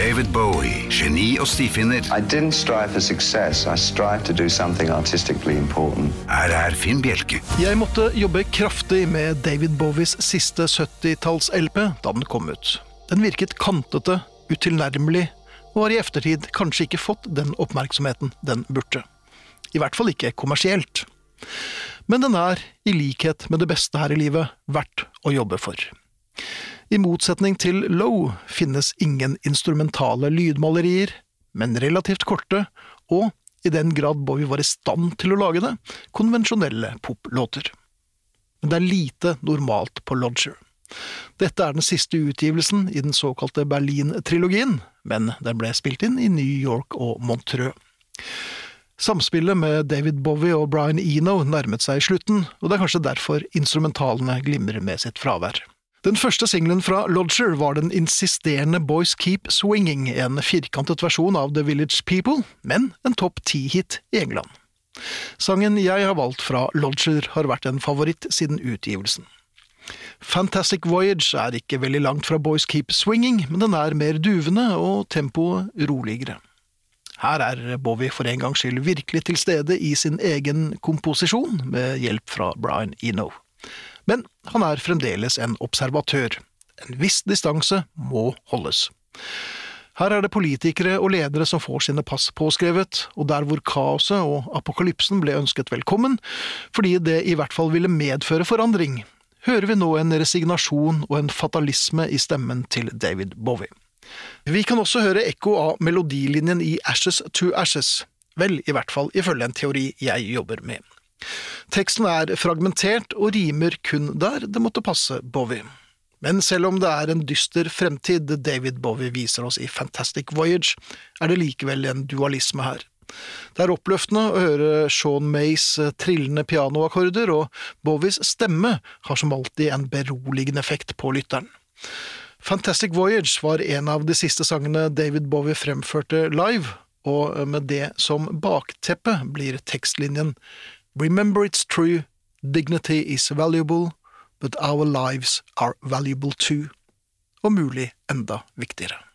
David Bowie, geni og stifinner. I didn't strive for success. I strived to do something artistically important. Her er Finn Bjelke. Jeg måtte jobbe kraftig med David Bowies siste 70-talls-LP da den kom ut. Den virket kantete, utilnærmelig, og har i eftertid kanskje ikke fått den oppmerksomheten den burde. I hvert fall ikke kommersielt. Men den er, i likhet med det beste her i livet, verdt å jobbe for. I motsetning til Low finnes ingen instrumentale lydmalerier, men relativt korte, og, i den grad Bowie var i stand til å lage det, konvensjonelle poplåter. Men det er lite normalt på Lodger. Dette er den siste utgivelsen i den såkalte Berlin-trilogien, men den ble spilt inn i New York og Montreux. Samspillet med David Bowie og Brian Eno nærmet seg slutten, og det er kanskje derfor instrumentalene glimrer med sitt fravær. Den første singelen fra Lodger var den insisterende Boys Keep Swinging, en firkantet versjon av The Village People, men en topp ti-hit i England. Sangen jeg har valgt fra Lodger har vært en favoritt siden utgivelsen. Fantastic Voyage er ikke veldig langt fra Boys Keep Swinging, men den er mer duvende og tempoet roligere. Her er Bowie for en gangs skyld virkelig til stede i sin egen komposisjon, med hjelp fra Brian Eno. Men han er fremdeles en observatør. En viss distanse må holdes. Her er det politikere og ledere som får sine pass påskrevet, og der hvor kaoset og apokalypsen ble ønsket velkommen, fordi det i hvert fall ville medføre forandring, hører vi nå en resignasjon og en fatalisme i stemmen til David Bowie. Vi kan også høre ekko av melodilinjen i Ashes to Ashes, vel, i hvert fall ifølge en teori jeg jobber med. Teksten er fragmentert og rimer kun der det måtte passe Bowie. Men selv om det er en dyster fremtid David Bowie viser oss i Fantastic Voyage, er det likevel en dualisme her. Det er oppløftende å høre Sean Mays trillende pianoakkorder, og Bowies stemme har som alltid en beroligende effekt på lytteren. Fantastic Voyage var en av de siste sangene David Bowie fremførte live, og med det som bakteppe blir tekstlinjen Remember it's true, dignity is valuable, but our lives are valuable too, og mulig enda viktigere.